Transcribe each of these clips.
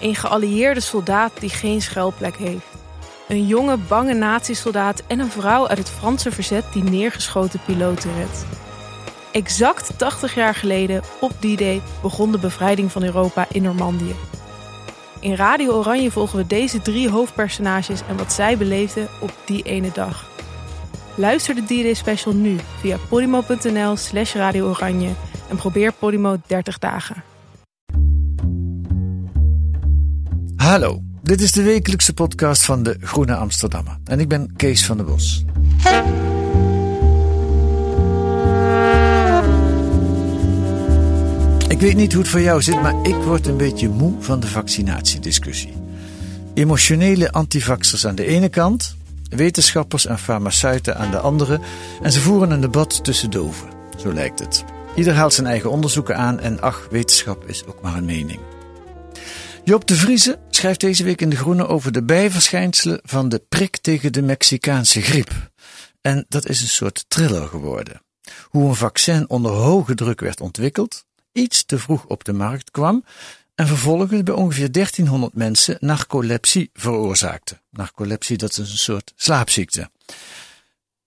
Een geallieerde soldaat die geen schuilplek heeft. Een jonge, bange nazi-soldaat en een vrouw uit het Franse verzet die neergeschoten piloten redt. Exact 80 jaar geleden, op die day, begon de bevrijding van Europa in Normandië. In Radio Oranje volgen we deze drie hoofdpersonages en wat zij beleefden op die ene dag. Luister de D-Day special nu via podimo.nl slash Radio Oranje en probeer Podimo 30 dagen. Hallo, dit is de wekelijkse podcast van de Groene Amsterdammer en ik ben Kees van der Bos. Ik weet niet hoe het voor jou zit, maar ik word een beetje moe van de vaccinatiediscussie. Emotionele antivaxers aan de ene kant, wetenschappers en farmaceuten aan de andere, en ze voeren een debat tussen doven. Zo lijkt het. Ieder haalt zijn eigen onderzoeken aan en ach, wetenschap is ook maar een mening. Joop de Vrieze schrijft deze week in De Groene over de bijverschijnselen van de prik tegen de Mexicaanse griep. En dat is een soort thriller geworden. Hoe een vaccin onder hoge druk werd ontwikkeld, iets te vroeg op de markt kwam en vervolgens bij ongeveer 1300 mensen narcolepsie veroorzaakte. Narcolepsie, dat is een soort slaapziekte.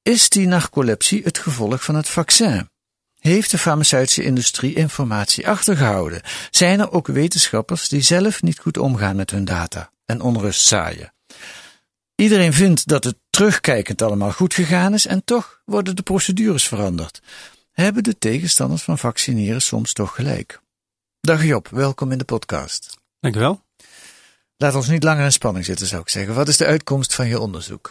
Is die narcolepsie het gevolg van het vaccin? Heeft de farmaceutische industrie informatie achtergehouden? Zijn er ook wetenschappers die zelf niet goed omgaan met hun data en onrust zaaien? Iedereen vindt dat het terugkijkend allemaal goed gegaan is en toch worden de procedures veranderd. Hebben de tegenstanders van vaccineren soms toch gelijk? Dag Job, welkom in de podcast. Dankjewel. Laat ons niet langer in spanning zitten, zou ik zeggen. Wat is de uitkomst van je onderzoek?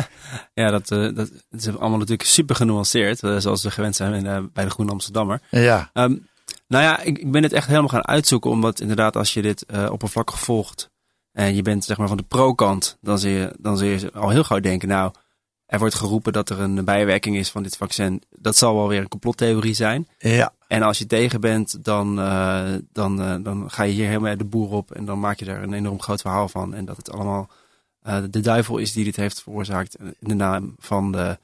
ja, dat, uh, dat, is allemaal natuurlijk super genuanceerd, uh, zoals we gewend zijn uh, bij de Groene Amsterdammer. Ja. Um, nou ja, ik, ik, ben het echt helemaal gaan uitzoeken, omdat inderdaad als je dit oppervlakkig volgt en je bent zeg maar van de pro-kant, dan zul je, dan zul je al heel gauw denken, nou, er wordt geroepen dat er een bijwerking is van dit vaccin. Dat zal wel weer een complottheorie zijn. Ja. En als je tegen bent, dan, uh, dan, uh, dan ga je hier helemaal de boer op. En dan maak je daar een enorm groot verhaal van. En dat het allemaal uh, de duivel is die dit heeft veroorzaakt. In de naam van de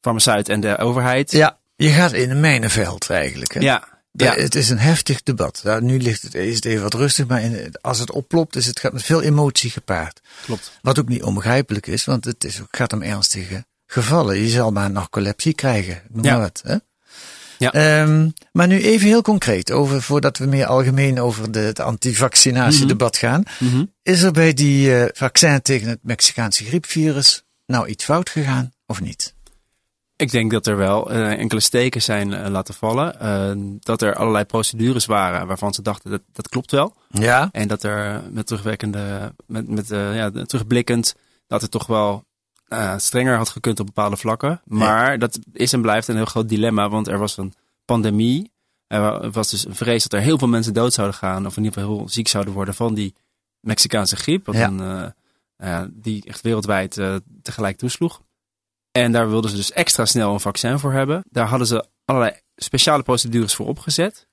farmaceut en de overheid. Ja, je gaat in een mijnenveld eigenlijk. Hè? Ja. Ja. Het is een heftig debat. Nou, nu ligt het, is het even wat rustig, maar in, als het oplopt, is het gaat met veel emotie gepaard. Klopt. Wat ook niet onbegrijpelijk is, want het is, gaat om ernstige gevallen. Je zal maar narcolepsie krijgen, noem Ja. maar wat. Hè? Ja. Ehm, maar nu even heel concreet, over, voordat we meer algemeen over de, het antivaccinatiedebat gaan. Mhm. Is er bij die eh, vaccin tegen het Mexicaanse griepvirus nou iets fout gegaan of niet? Ik denk dat er wel eh, enkele steken zijn eh, laten vallen. Eh, dat er allerlei procedures waren waarvan ze dachten dat dat klopt wel. Ja. En dat er met terugwerkende, met, met ja, terugblikkend, dat het toch wel strenger had gekund op bepaalde vlakken. Maar dat is en blijft een heel groot dilemma, want er was een pandemie. Er was dus een vrees dat er heel veel mensen dood zouden gaan, of in ieder geval heel ziek zouden worden van die Mexicaanse griep. Wat Ja. een, die echt wereldwijd tegelijk toesloeg. En daar wilden ze dus extra snel een vaccin voor hebben. Daar hadden ze allerlei speciale procedures voor opgezet.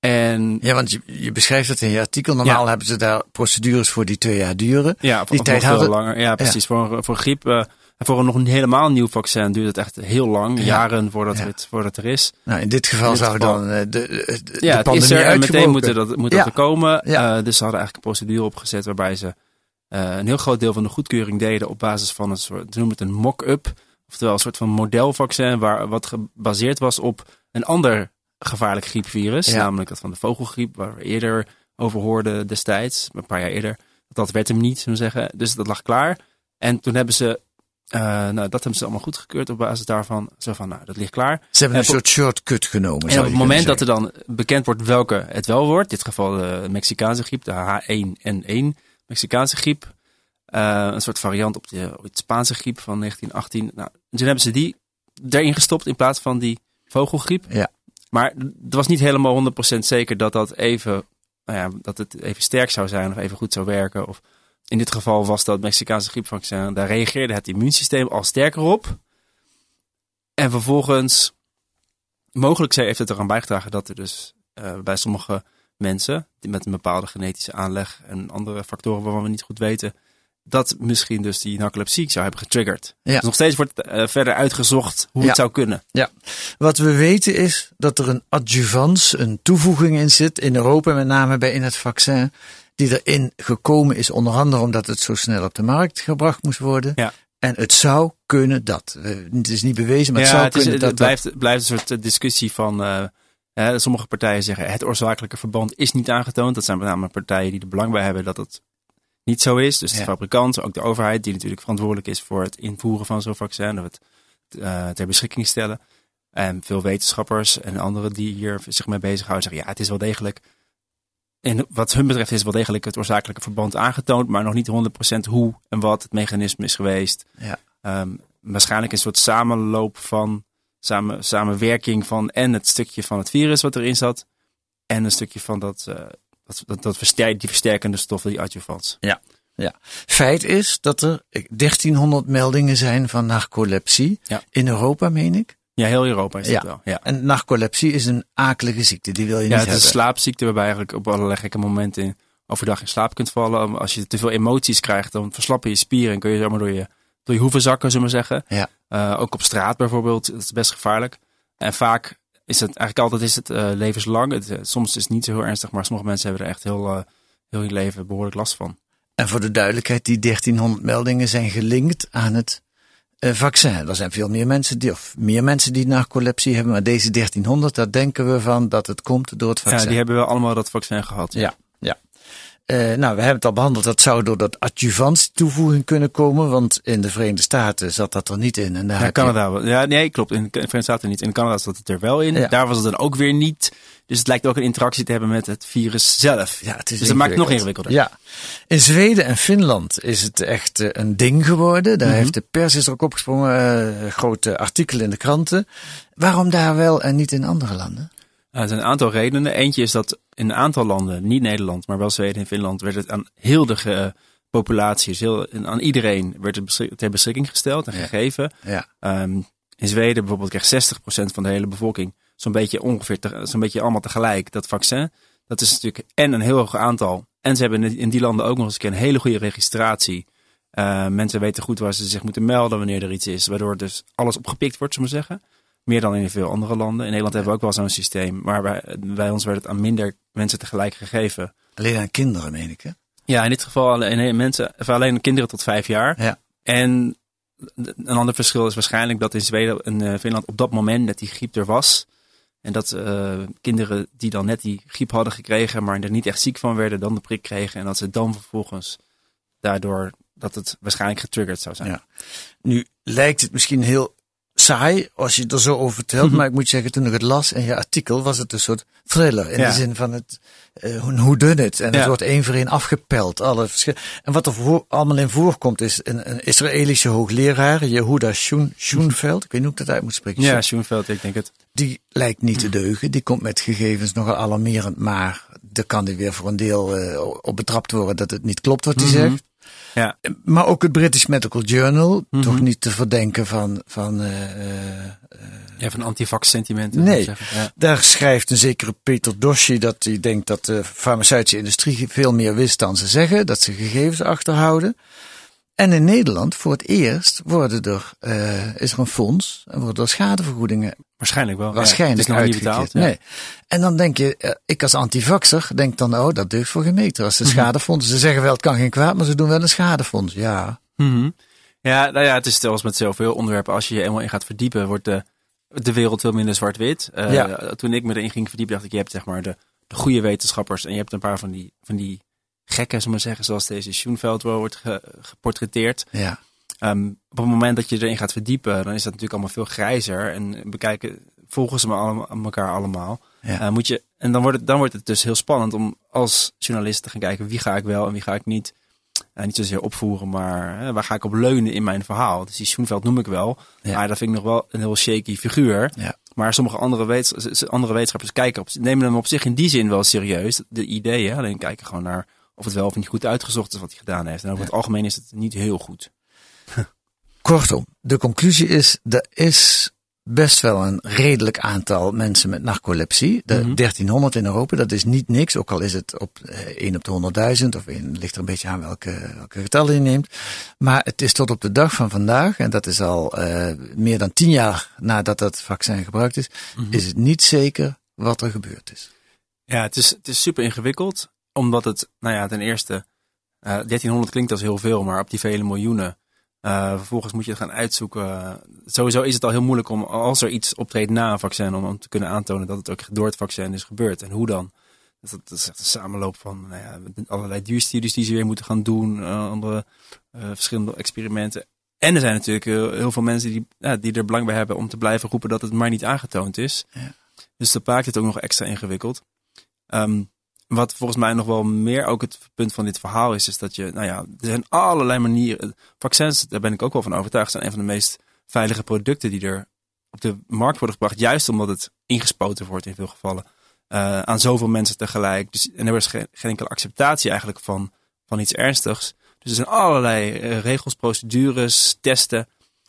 En Ja, want je, je beschrijft het in je artikel. Normaal Ja. hebben ze daar procedures voor die twee jaar duren. Ja, Die tijd hadden- langer. Ja, precies. Voor, voor griep, eh, en voor een nog een helemaal nieuw vaccin duurt het echt heel lang. Ja. Jaren voordat, Ja. het, voordat het er is. Nou, in dit geval In dit zou geval- dan eh, de, de, de Ja, pandemie er en meteen uitgebroken. moet, dat, moet Ja. dat er komen. Eh, dus ze hadden eigenlijk een procedure opgezet waarbij ze eh, een heel groot deel van de goedkeuring deden op basis van een soort, ze noemen het een mock-up. Oftewel een soort van modelvaccin waar, wat gebaseerd was op een ander gevaarlijk griepvirus. Ja. Namelijk dat van de vogelgriep, waar we eerder over hoorden destijds, een paar jaar eerder. Dat werd hem niet, zullen we zeggen. Dus dat lag klaar. En toen hebben ze, eh, nou, dat hebben ze allemaal goedgekeurd op basis daarvan. Zo van, nou, dat ligt klaar. Ze hebben een En soort shortcut genomen. En op het moment dat er dan bekend wordt welke het wel wordt, in dit geval de Mexicaanse griep, de H1N1 Mexicaanse griep, eh, een soort variant op de, op de Spaanse griep van 1918. Nou, toen hebben ze die erin gestopt in plaats van die vogelgriep. Ja. Maar het was niet helemaal 100% zeker dat dat even nou ja, dat het even sterk zou zijn of even goed zou werken. Of in dit geval was dat Mexicaanse griepvaccin. Daar reageerde het immuunsysteem al sterker op. En vervolgens, mogelijk heeft het eraan bijgedragen dat er dus uh, bij sommige mensen die met een bepaalde genetische aanleg en andere factoren waarvan we niet goed weten, dat misschien dus die narcolepsie zou hebben getriggerd. Ja. Dus nog steeds wordt uh, verder uitgezocht hoe Ja. het zou kunnen. Ja, wat we weten is dat er een adjuvans, een toevoeging in zit, in Europa met name bij in het vaccin, die erin gekomen is, onder andere omdat het zo snel op de markt gebracht moest worden. Ja. En het zou kunnen dat. Eh, Het is niet bewezen, maar het zou het, is, kunnen het dat blijft, het blijft een soort eh, discussie van. eh, hè, sommige partijen zeggen het oorzakelijke verband is niet aangetoond. Dat zijn met name partijen die er belang bij hebben dat het niet zo is. Dus de fabrikant, ook de overheid, die natuurlijk verantwoordelijk is voor het invoeren van zo'n vaccin. Of het eh, ter beschikking stellen. En veel wetenschappers en anderen die hier zich mee bezighouden zeggen ja, het is wel degelijk. En wat hun betreft is wel degelijk het oorzakelijke verband aangetoond, maar nog niet 100% hoe en wat het mechanisme is geweest. Ja. Ehm, waarschijnlijk een soort samenloop van samen, samenwerking van en het stukje van het virus wat erin zat. En een stukje van dat, eh, dat, dat, dat versterk, die versterkende stoffen, die adjuvants. Feit is dat er 1300 meldingen zijn van narcolepsie Ja. in Europa, meen ik. Ja, heel Europa is Ja. dat wel. Ja. En narcolepsie is een akelige ziekte, die wil je Ja, niet het is een hebben. slaapziekte waarbij je eigenlijk op allerlei gekke momenten in, overdag in slaap kunt vallen. Als je te veel emoties krijgt, dan verslappen je spieren en kun je zomaar door je, door je hoeven zakken, zullen we zeggen. Ja. Eh, ook op straat bijvoorbeeld, dat is best gevaarlijk. En vaak is het, eigenlijk altijd is het eh, levenslang. Het, eh, soms is het niet zo heel ernstig, maar sommige mensen hebben er echt heel, eh, heel hun leven behoorlijk last van. En voor de duidelijkheid, die 1300 meldingen zijn gelinkt aan het vaccin. Er zijn veel meer mensen die, of meer mensen die narcolepsie hebben, maar deze 1300, daar denken we van dat het komt door het vaccin. Ja, die hebben wel allemaal dat vaccin gehad. Ja, ja. Eh, nou, we hebben het al behandeld. Dat zou door dat adjuvans toevoeging kunnen komen. Want in de Verenigde Staten zat dat er niet in. En daar Ja, Canada. Ja, nee, klopt. In de Verenigde Staten niet. In Canada zat het er wel in. Ja. Daar was het dan ook weer niet. Dus het lijkt ook een interactie te hebben met het virus zelf. Ja, het is dus dat maakt het nog ingewikkeld. ingewikkelder. Ja. In Zweden en Finland is het echt eh, een ding geworden. Daar Mhm. heeft de pers is er ook opgesprongen. eh grote artikelen in de kranten. Waarom daar wel en niet in andere landen? Er zijn een aantal redenen. Eentje is dat in een aantal landen, niet Nederland, maar wel Zweden en Finland, werd het aan heel de ge- populatie, dus heel, aan iedereen, werd het beschik- ter beschikking gesteld en gegeven. Ja. Ehm, in Zweden bijvoorbeeld kreeg 60% van de hele bevolking zo'n beetje ongeveer, zo'n beetje allemaal tegelijk dat vaccin. Dat is natuurlijk en een heel hoog aantal. En ze hebben in- die landen ook nog eens een keer een hele goede registratie. Eh, mensen weten goed waar ze zich moeten melden wanneer er iets is. Waardoor dus alles opgepikt wordt, zullen we zeggen. Meer dan in veel andere landen. In Nederland hebben we ook wel zo'n systeem. Maar bij, bij ons werd het aan minder mensen tegelijk gegeven. Alleen aan kinderen, meen ik. Hè? Ja, in dit geval alleen mensen, of alleen kinderen tot vijf jaar. Ja. En een ander verschil is waarschijnlijk dat in Zweden en eh, Finland op dat moment net die griep er was. En dat eh, kinderen die dan net die griep hadden gekregen, maar er niet echt ziek van werden, dan de prik kregen. En dat ze dan vervolgens daardoor dat het waarschijnlijk getriggerd zou zijn. Ja. Nu lijkt het misschien heel saai als je er zo over vertelt. Mhm. Maar ik moet zeggen, toen ik het las in je artikel, was het een soort thriller. In Ja. de zin van het, eh hoe dun het. En het Ja. wordt één voor één afgepeld. Alle en wat er voor, allemaal in voorkomt is een, een Israëlische hoogleraar, Yehuda Schoen, Schoenveld. Ik weet niet hoe ik dat uit moet spreken. Ja, Schoenveld, ik denk het. Die lijkt niet te deugen. Die komt met gegevens nogal alarmerend. Maar daar kan hij weer voor een deel eh, op betrapt worden dat het niet klopt wat hij Mhm. zegt. Ja. Maar ook het British Medical Journal, Mhm. toch niet te verdenken van. van eh, Ja, van antivax sentimenten. Nee. Ja. daar schrijft een zekere Peter Doshi dat hij denkt dat de farmaceutische industrie veel meer wist dan ze zeggen, dat ze gegevens achterhouden. En in Nederland voor het eerst worden er, eh, is er een fonds en worden er schadevergoedingen Waarschijnlijk wel. waarschijnlijk ja, het is nog niet betaald. ja. Nee. En dan denk je, eh, ik als antivaxer denk dan, oh, dat deugt voor geen meter. Als ze Mhm. schadefonds, ze zeggen wel het kan geen kwaad, maar ze doen wel een schadefonds. Ja, Mhm. Ja, nou ja, het is zelfs met zoveel onderwerpen. Als je je eenmaal in gaat verdiepen, wordt de, de wereld veel minder zwart-wit. Eh, Ja. Toen ik me erin ging verdiepen, dacht ik, je hebt zeg maar de, de goede wetenschappers en je hebt een paar van die, van die gekken, zullen we maar zeggen, zoals deze Schoenveld wel wordt ge- geportretteerd. ja. Ehm, op het moment dat je erin gaat verdiepen, dan is dat natuurlijk allemaal veel grijzer. En bekijken, volgen ze me allemaal, elkaar allemaal. Ja. Eh, moet je, en dan wordt, het, dan wordt het dus heel spannend om als journalist te gaan kijken wie ga ik wel en wie ga ik niet. eh, niet zozeer opvoeren, maar waar ga ik op leunen in mijn verhaal. Dus die Schoenveld noem ik wel. Ja. Maar dat vind ik nog wel een heel shaky figuur. Ja. Maar sommige andere, wetens, andere wetenschappers kijken op, nemen hem op zich in die zin wel serieus, de ideeën. Alleen kijken gewoon naar of het wel of niet goed uitgezocht is wat hij gedaan heeft. En over het algemeen is het niet heel goed. Kortom, de conclusie is, er is best wel een redelijk aantal mensen met narcolepsie. De 1300 in Europa, dat is niet niks. Ook al is het op eh, 1 op de 100.000 of 1, ligt er een beetje aan welke, welke getallen je neemt. Maar het is tot op de dag van vandaag, en dat is al uh, meer dan 10 jaar nadat dat vaccin gebruikt is, is het niet zeker wat er gebeurd is. Ja, het is, het is super ingewikkeld, omdat het, nou ja, ten eerste, uh, 1300 klinkt als heel veel, maar op die vele miljoenen uh, vervolgens moet je het gaan uitzoeken. Sowieso is het al heel moeilijk om, als er iets optreedt na een vaccin, om, om te kunnen aantonen dat het ook door het vaccin is gebeurd. En hoe dan? Dat, dat is echt een samenloop van nou ja, allerlei duurstudies die ze weer moeten gaan doen, uh, andere verschillende experimenten. En er zijn natuurlijk heel, heel veel mensen die, ja, die er belang bij hebben om te blijven roepen dat het maar niet aangetoond is. Ja. Dus dat maakt het ook nog extra ingewikkeld. Um, wat volgens mij nog wel meer ook het punt van dit verhaal is, is dat je, nou ja, er zijn allerlei manieren. Vaccins, daar ben ik ook wel van overtuigd, zijn een van de meest veilige producten die er op de markt worden gebracht. Juist omdat het ingespoten wordt in veel gevallen. Uh, aan zoveel mensen tegelijk. Dus, en er is geen, enkele acceptatie eigenlijk van, van iets ernstigs. Dus er zijn allerlei uh, regels, procedures, testen.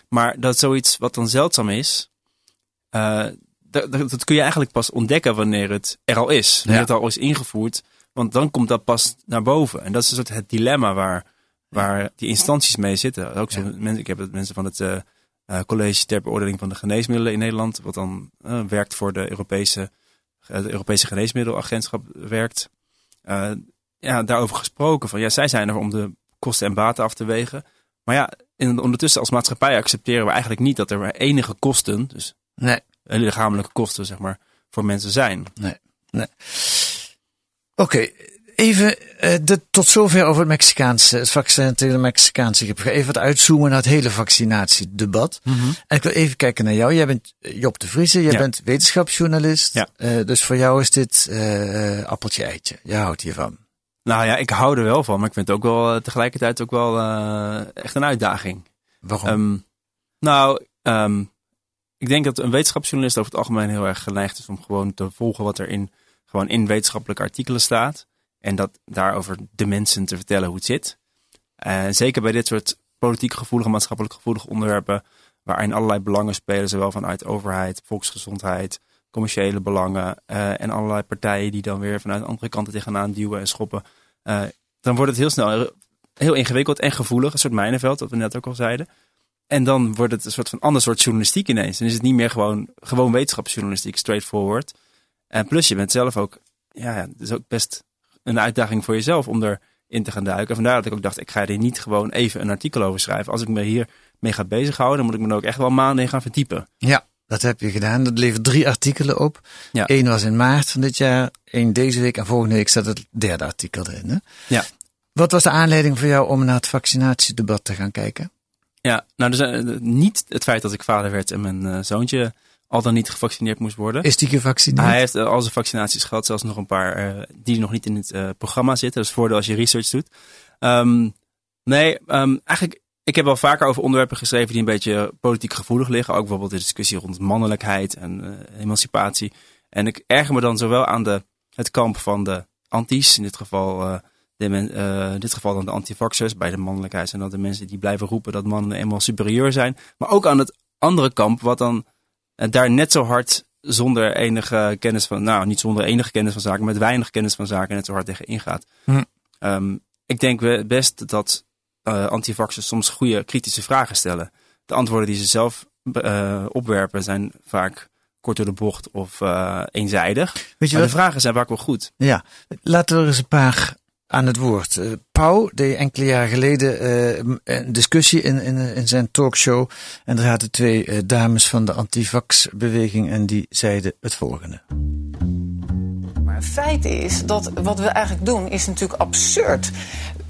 Maar dat zoiets wat dan zeldzaam is, uh, dat, dat, kun je eigenlijk pas ontdekken wanneer het er al is. Wanneer ja. het al is ingevoerd. Want dan komt dat pas naar boven. En dat is een soort het dilemma waar, waar die instanties mee zitten. Ook zo, ja. mensen, ik heb het mensen van het uh, uh, College ter beoordeling van de geneesmiddelen in Nederland, wat dan uh, werkt voor de Europese, Europese geneesmiddelagentschap werkt. ja, daarover gesproken. Van ja, zij zijn er om de kosten en baten af te wegen. Maar ja, in, ondertussen als maatschappij accepteren we eigenlijk niet dat er enige kosten, dus nee lichamelijke kosten, zeg maar, voor mensen zijn. Nee, nee. Oké, okay, even uh, de, tot zover over het Mexicaanse, het vaccin tegen de Mexicaanse griep. Even wat uitzoomen naar het hele vaccinatiedebat. Mm -hmm. En ik wil even kijken naar jou. Jij bent Job de Vriese, jij ja. bent wetenschapsjournalist. Ja. Uh, dus voor jou is dit uh, appeltje eitje. Jij houdt hiervan. Nou ja, ik hou er wel van, maar ik vind het ook wel tegelijkertijd ook wel echt een uitdaging. Waarom? Um, nou, um, ik denk dat een wetenschapsjournalist over het algemeen heel erg geneigd is om gewoon te volgen wat er in, gewoon in wetenschappelijke artikelen staat. En dat daarover de mensen te vertellen hoe het zit. Uh, zeker bij dit soort politiek gevoelige, maatschappelijk gevoelige onderwerpen, waarin allerlei belangen spelen, zowel vanuit overheid, volksgezondheid, commerciële belangen uh, en allerlei partijen die dan weer vanuit andere kanten tegenaan duwen en schoppen. Uh, dan wordt het heel snel heel ingewikkeld en gevoelig, een soort mijnenveld, wat we net ook al zeiden. En dan wordt het een soort van ander soort journalistiek ineens. Dan is het niet meer gewoon, gewoon wetenschapsjournalistiek, straightforward. En plus je bent zelf ook, ja, het is ook best een uitdaging voor jezelf om erin te gaan duiken. Vandaar dat ik ook dacht, ik ga er niet gewoon even een artikel over schrijven. Als ik me hier mee ga bezighouden, dan moet ik me er ook echt wel maanden in gaan verdiepen. Ja, dat heb je gedaan. Dat levert drie artikelen op. Ja. Eén was in maart van dit jaar, één deze week en volgende week staat het derde artikel erin. Hè? Ja. Wat was de aanleiding voor jou om naar het vaccinatiedebat te gaan kijken? Ja, nou, dus, uh, niet het feit dat ik vader werd en mijn uh, zoontje al dan niet gevaccineerd moest worden. Is die gevaccineerd? Hij heeft uh, al zijn vaccinaties gehad, zelfs nog een paar die nog niet in het programma zitten. Dat is voordeel als je research doet. Um, nee, um, eigenlijk, ik heb wel vaker over onderwerpen geschreven die een beetje politiek gevoelig liggen. Ook bijvoorbeeld de discussie rond mannelijkheid en emancipatie. En ik erger me dan zowel aan de, het kamp van de antis, in dit geval de men, uh, in dit geval dan de antivaxers. Bij de mannelijkheid zijn dat de mensen die blijven roepen dat mannen eenmaal superieur zijn. Maar ook aan het andere kamp, wat dan uh, daar net zo hard zonder enige kennis van, nou niet zonder enige kennis van zaken, met weinig kennis van zaken net zo hard tegen ingaat. Hm. Um, ik denk best dat uh, antivaxers soms goede kritische vragen stellen. De antwoorden die ze zelf opwerpen zijn vaak kort door de bocht of eenzijdig. Weet je maar wat? de vragen zijn vaak wel goed. Ja, laten we er eens een paar aan het woord. Uh, Pauw deed enkele jaren geleden uh, een discussie in, in, in, zijn talkshow. En er zaten twee uh, dames van de antivax-beweging en die zeiden het volgende. Maar feit is dat wat we eigenlijk doen is natuurlijk absurd.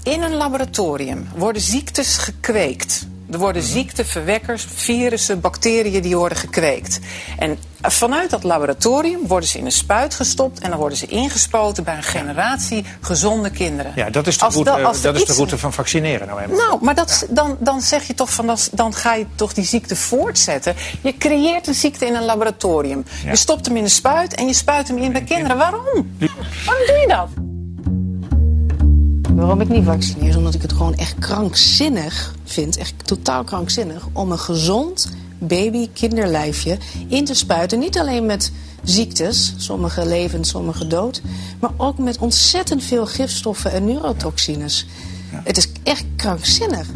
In een laboratorium worden ziektes gekweekt Er worden ziekteverwekkers, virussen, bacteriën die worden gekweekt. En vanuit dat laboratorium worden ze in een spuit gestopt en dan worden ze ingespoten bij een generatie gezonde kinderen. Ja, dat is de Als route, da- als dat is de route van vaccineren nou eenmaal. Nou, maar dat, dan, dan zeg je toch van, dat- dan ga je toch die ziekte voortzetten. Je creëert een ziekte in een laboratorium. Ja. Je stopt hem in een spuit en je spuit hem in bij kinderen. Waarom? Waarom doe je dat? Waarom ik niet vaccineer is omdat ik het gewoon echt krankzinnig vind, echt totaal krankzinnig, om een gezond baby, kinderlijfje in te spuiten. Niet alleen met ziektes, sommige levend, sommige dood, maar ook met ontzettend veel gifstoffen en neurotoxines. Het is echt krankzinnig.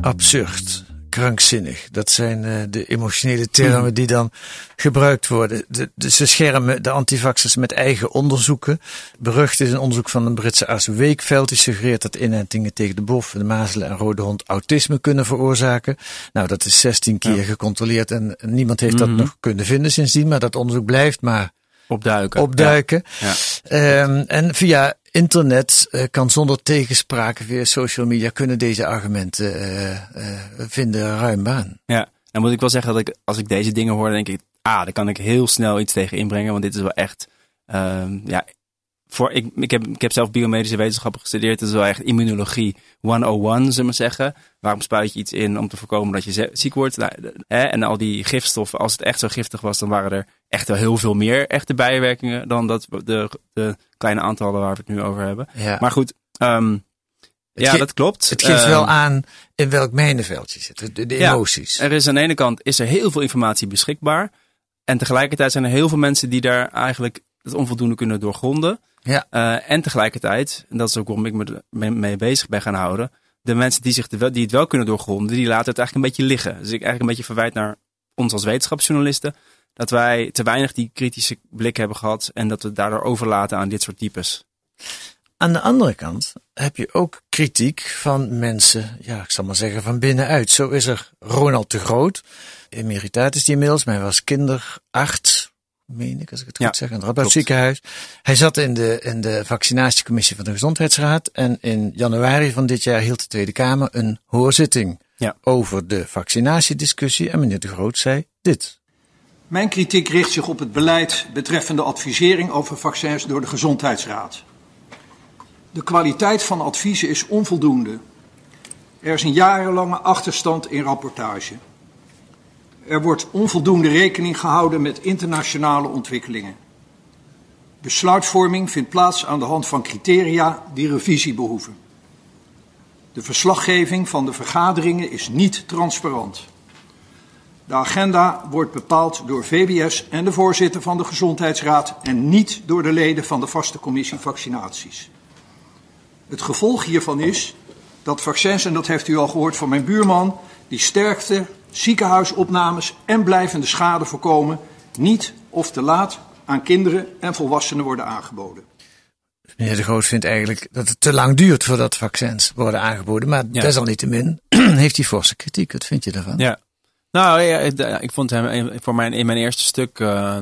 absurd, krankzinnig. Dat zijn eh, de emotionele termen die dan gebruikt worden. De, de, ze schermen de antivaxers met eigen onderzoeken. Berucht is een onderzoek van een Britse arts Weekveld. Die suggereert dat inentingen tegen de bof, de mazelen en rode hond autisme kunnen veroorzaken. Nou, dat is 16 keer gecontroleerd en niemand heeft dat nog kunnen vinden sindsdien. Maar dat onderzoek blijft maar Opduiken. opduiken. Ja. Ehm, en via internet eh, kan zonder tegenspraak via social media kunnen deze argumenten eh, eh, vinden ruim baan. Ja, dan moet ik wel zeggen dat ik, als ik deze dingen hoor, denk ik, ah, daar kan ik heel snel iets tegen inbrengen. Want dit is wel echt, ehm, ja, voor, ik, ik, heb, ik heb zelf biomedische wetenschappen gestudeerd. Het is wel echt immunologie 101, zullen we maar zeggen. Waarom spuit je iets in om te voorkomen dat je ziek wordt? Nou, hè, en al die gifstoffen, als het echt zo giftig was, dan waren er echt wel heel veel meer echte bijwerkingen dan dat, de, de kleine aantallen waar we het nu over hebben. Ja. Maar goed, ehm, ja, dat klopt. het geeft Ehm, wel aan in welk mijnenveld je zit, de, de Ja. emoties. Er is aan de ene kant is er heel veel informatie beschikbaar. En tegelijkertijd zijn er heel veel mensen die daar eigenlijk het onvoldoende kunnen doorgronden. Ja. Eh, en tegelijkertijd, en dat is ook waarom ik me mee, mee bezig ben gaan houden. De mensen die, zich de die het wel kunnen doorgronden, die laten het eigenlijk een beetje liggen. Dus ik eigenlijk een beetje verwijt naar ons als wetenschapsjournalisten. Dat wij te weinig die kritische blik hebben gehad. En dat we het daardoor overlaten aan dit soort types. Aan de andere kant heb je ook kritiek van mensen, ja, ik zal maar zeggen van binnenuit. Zo is er Ronald de Groot, emeritaat is die inmiddels, maar hij was kinderarts, meen ik, als ik het goed Ja, zeg, aan het Radboud ziekenhuis. Hij zat in de, in de vaccinatiecommissie van de Gezondheidsraad en in januari van dit jaar hield de Tweede Kamer een hoorzitting Ja. over de vaccinatiediscussie en meneer de Groot zei dit. Mijn kritiek richt zich op het beleid betreffende advisering over vaccins door de Gezondheidsraad. De kwaliteit van adviezen is onvoldoende. Er is een jarenlange achterstand in rapportage. Er wordt onvoldoende rekening gehouden met internationale ontwikkelingen. Besluitvorming vindt plaats aan de hand van criteria die revisie behoeven. De verslaggeving van de vergaderingen is niet transparant. De agenda wordt bepaald door VBS en de voorzitter van de Gezondheidsraad en niet door de leden van de vaste commissie vaccinaties. Het gevolg hiervan is dat vaccins, en dat heeft u al gehoord van mijn buurman, die sterkte, ziekenhuisopnames en blijvende schade voorkomen, niet of te laat aan kinderen en volwassenen worden aangeboden. Meneer de Groot vindt eigenlijk dat het te lang duurt voordat vaccins worden aangeboden, maar Ja. desalniettemin heeft hij forse kritiek. Wat vind je daarvan? Ja. Nou, ja, ik, ik vond hem voor mijn, in mijn eerste stuk eh,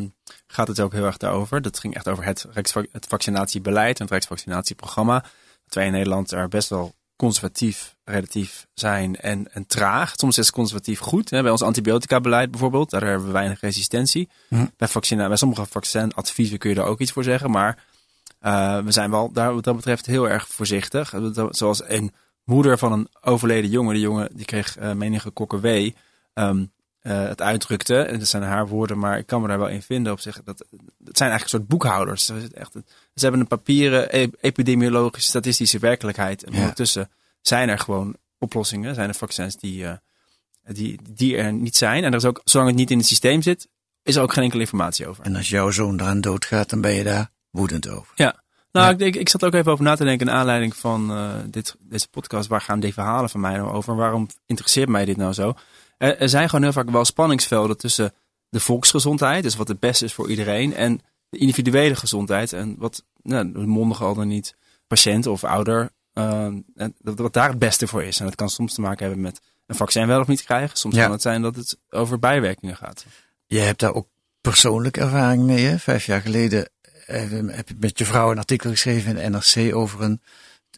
gaat het ook heel erg daarover. Dat ging echt over het, het vaccinatiebeleid en het Rijksvaccinatieprogramma. Dat wij in Nederland er best wel conservatief relatief zijn en, en traag. Soms is het conservatief goed. Hè. Bij ons antibiotica-beleid bijvoorbeeld, daar hebben we weinig resistentie. Bij, vaccina, bij sommige vaccinadviezen kun je daar ook iets voor zeggen, maar eh, we zijn wel daar wat dat betreft heel erg voorzichtig. Zoals een moeder van een overleden jongen, die jongen die kreeg uh, menige W. Um, uh, het uitdrukte. En dat zijn haar woorden, maar ik kan me daar wel in vinden op zich. Dat, dat zijn eigenlijk een soort boekhouders. Ze, echt, ze hebben een papieren e epidemiologische statistische werkelijkheid. En ja. ondertussen zijn er gewoon oplossingen, zijn er vaccins die, uh, die, die er niet zijn. En er is ook, zolang het niet in het systeem zit, is er ook geen enkele informatie over. En als jouw zoon eraan doodgaat, dan ben je daar woedend over. Ja. Nou, ja. ik, ik, ik zat ook even over na te denken in aanleiding van uh, dit, deze podcast. Waar gaan die verhalen van mij nou over? Waarom interesseert mij dit nou zo? Er, er zijn gewoon heel vaak wel spanningsvelden tussen de volksgezondheid, dus wat het beste is voor iedereen, en de individuele gezondheid. En wat nou, de mondige al dan niet patiënt of ouder, uh, wat daar het beste voor is. En dat kan soms te maken hebben met een vaccin wel of niet krijgen. Soms ja. kan het zijn dat het over bijwerkingen gaat. Je hebt daar ook persoonlijke ervaring mee. Hè? Vijf jaar geleden heb je met je vrouw een artikel geschreven in NRC over een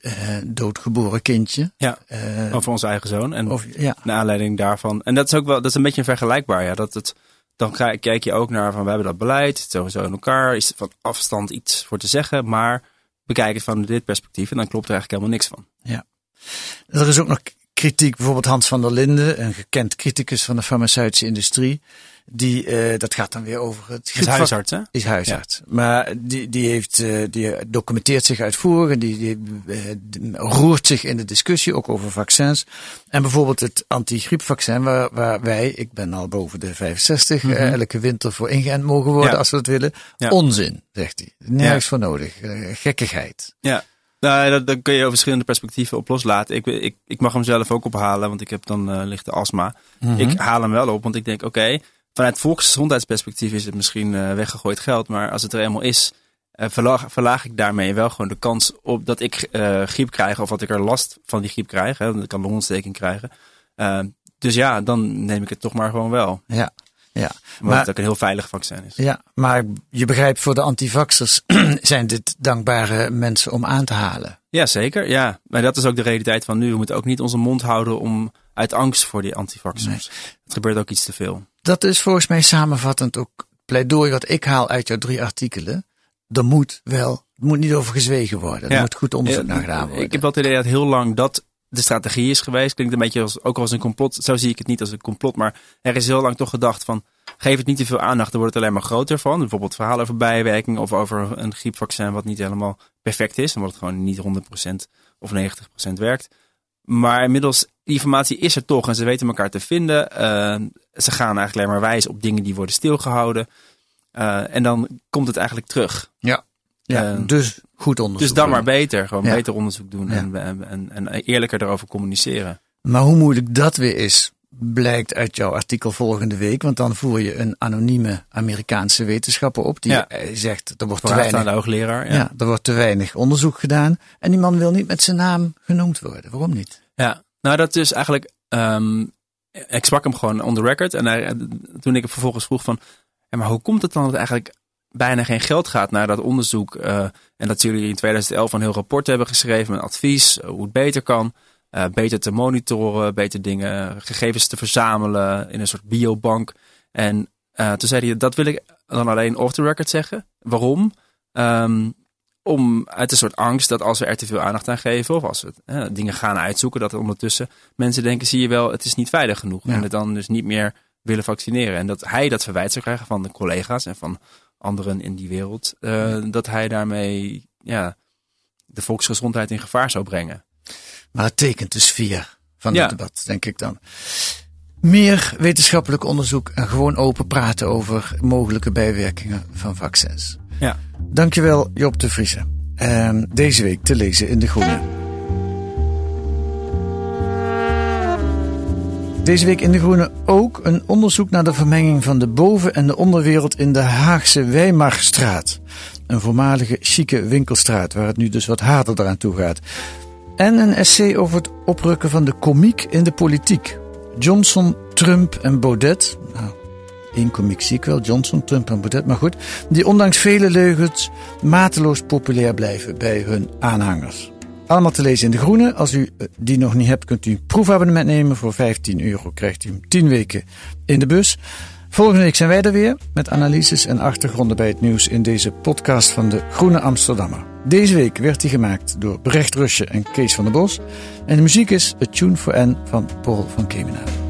uh, doodgeboren kindje. Ja, Uh, over onze eigen zoon. En of, ja. naar aanleiding daarvan. En dat is ook wel, dat is een beetje vergelijkbaar. Ja, dat het, dan kijk, kijk je ook naar van we hebben dat beleid, het sowieso in elkaar, is van afstand iets voor te zeggen, maar bekijk het van dit perspectief en dan klopt er eigenlijk helemaal niks van. Ja. Er is ook nog kritiek, bijvoorbeeld Hans van der Linden, een gekend criticus van de farmaceutische industrie. Die, uh, dat gaat dan weer over het Is huisarts, hè? Is huisarts. Ja. Maar die, die, heeft, uh, die documenteert zich uitvoerig en die, die uh, roert zich in de discussie, ook over vaccins. En bijvoorbeeld het antigriepvaccin, waar, waar wij, ik ben al boven de 65, mm -hmm. elke winter voor ingeënt mogen worden ja. als we dat willen. Ja. Onzin, zegt hij. Nergens voor nodig. gekkigheid. Ja. Nou, dat, dat kun je over verschillende perspectieven op loslaten. Ik, ik, ik mag hem zelf ook ophalen, want ik heb dan uh, lichte astma. Mm -hmm. Ik haal hem wel op, want ik denk, oké, okay, vanuit volksgezondheidsperspectief is het misschien uh, weggegooid geld. Maar als het er eenmaal is, uh, verlaag, verlaag, ik daarmee wel gewoon de kans op dat ik uh, griep krijg. Of dat ik er last van die griep krijg. Hè, ik kan longontsteking krijgen. dus ja, dan neem ik het toch maar gewoon wel. Ja. Ja, Omdat maar, het ook een heel veilig vaccin is. Ja, maar je begrijpt, voor de antivaxers zijn dit dankbare mensen om aan te halen. Ja, zeker. Ja, maar dat is ook de realiteit van nu. We moeten ook niet onze mond houden om uit angst voor die antivaxers. Nee. Het gebeurt ook iets te veel. Dat is volgens mij samenvattend ook pleidooi wat ik haal uit jouw drie artikelen. Er moet wel, er moet niet over gezwegen worden. Er ja. moet goed onderzoek naar gedaan worden. Ik heb wel het idee dat heel lang dat de strategie is geweest. Klinkt een beetje als, ook als een complot. Zo zie ik het niet als een complot. Maar er is heel lang toch gedacht van, geef het niet te veel aandacht. Dan wordt het alleen maar groter van. Bijvoorbeeld verhalen over bijwerking of over een griepvaccin wat niet helemaal perfect is. Dan wordt het gewoon niet 100% of 90% werkt. Maar inmiddels, die informatie is er toch en ze weten elkaar te vinden. Uh, ze gaan eigenlijk alleen maar wijzen op dingen die worden stilgehouden. Uh, en dan komt het eigenlijk terug. Ja, ja uh, dus goed onderzoek. Dus dan maar beter. Gewoon ja. beter onderzoek doen ja. en, en, en, eerlijker erover communiceren. Maar hoe moeilijk dat weer is, blijkt uit jouw artikel volgende week. Want dan voer je een anonieme Amerikaanse wetenschapper op. Die ja. zegt, er wordt te weinig, hoogleraar, ja. ja, er wordt te weinig onderzoek gedaan. En die man wil niet met zijn naam genoemd worden. Waarom niet? Ja, nou dat is eigenlijk... Um, ik sprak hem gewoon on the record. En hij, toen ik hem vervolgens vroeg van... Ja, maar hoe komt het dan dat eigenlijk bijna geen geld gaat naar dat onderzoek? Uh, en dat jullie in 2011 een heel rapport hebben geschreven met advies. Uh, hoe het beter kan. Uh, beter te monitoren, beter dingen, gegevens te verzamelen in een soort biobank. En uh, toen zei hij, dat wil ik dan alleen off the record zeggen. Waarom? Um, om uit een soort angst dat als we er te veel aandacht aan geven, of als we eh, dingen gaan uitzoeken, dat er ondertussen mensen denken, zie je wel, het is niet veilig genoeg. Ja. En het dan dus niet meer willen vaccineren. En dat hij dat verwijt zou krijgen van de collega's en van anderen in die wereld, uh, ja. dat hij daarmee ja, de volksgezondheid in gevaar zou brengen. Maar het tekent de sfeer van ja. het debat, denk ik dan. Meer wetenschappelijk onderzoek en gewoon open praten over mogelijke bijwerkingen van vaccins. Ja. Dankjewel Job de Vriese. En deze week te lezen in De Groene. Deze week in De Groene ook een onderzoek naar de vermenging van de boven- en de onderwereld in de Haagse Weimarstraat. Een voormalige chique winkelstraat waar het nu dus wat harder eraan toe gaat. En een essay over het oprukken van de komiek in de politiek. Johnson, Trump en Baudet. Nou, één komiek zie ik wel, Johnson, Trump en Baudet. Maar goed, die ondanks vele leugens mateloos populair blijven bij hun aanhangers. Allemaal te lezen in De Groene. Als u die nog niet hebt, kunt u een proefabonnement nemen. Voor 15 euro krijgt u hem 10 weken in de bus. Volgende week zijn wij er weer met analyses en achtergronden bij het nieuws in deze podcast van de Groene Amsterdammer. Deze week werd hij gemaakt door Brecht Rusje en Kees van der Bos. En de muziek is A Tune for N van Paul van Kemenade.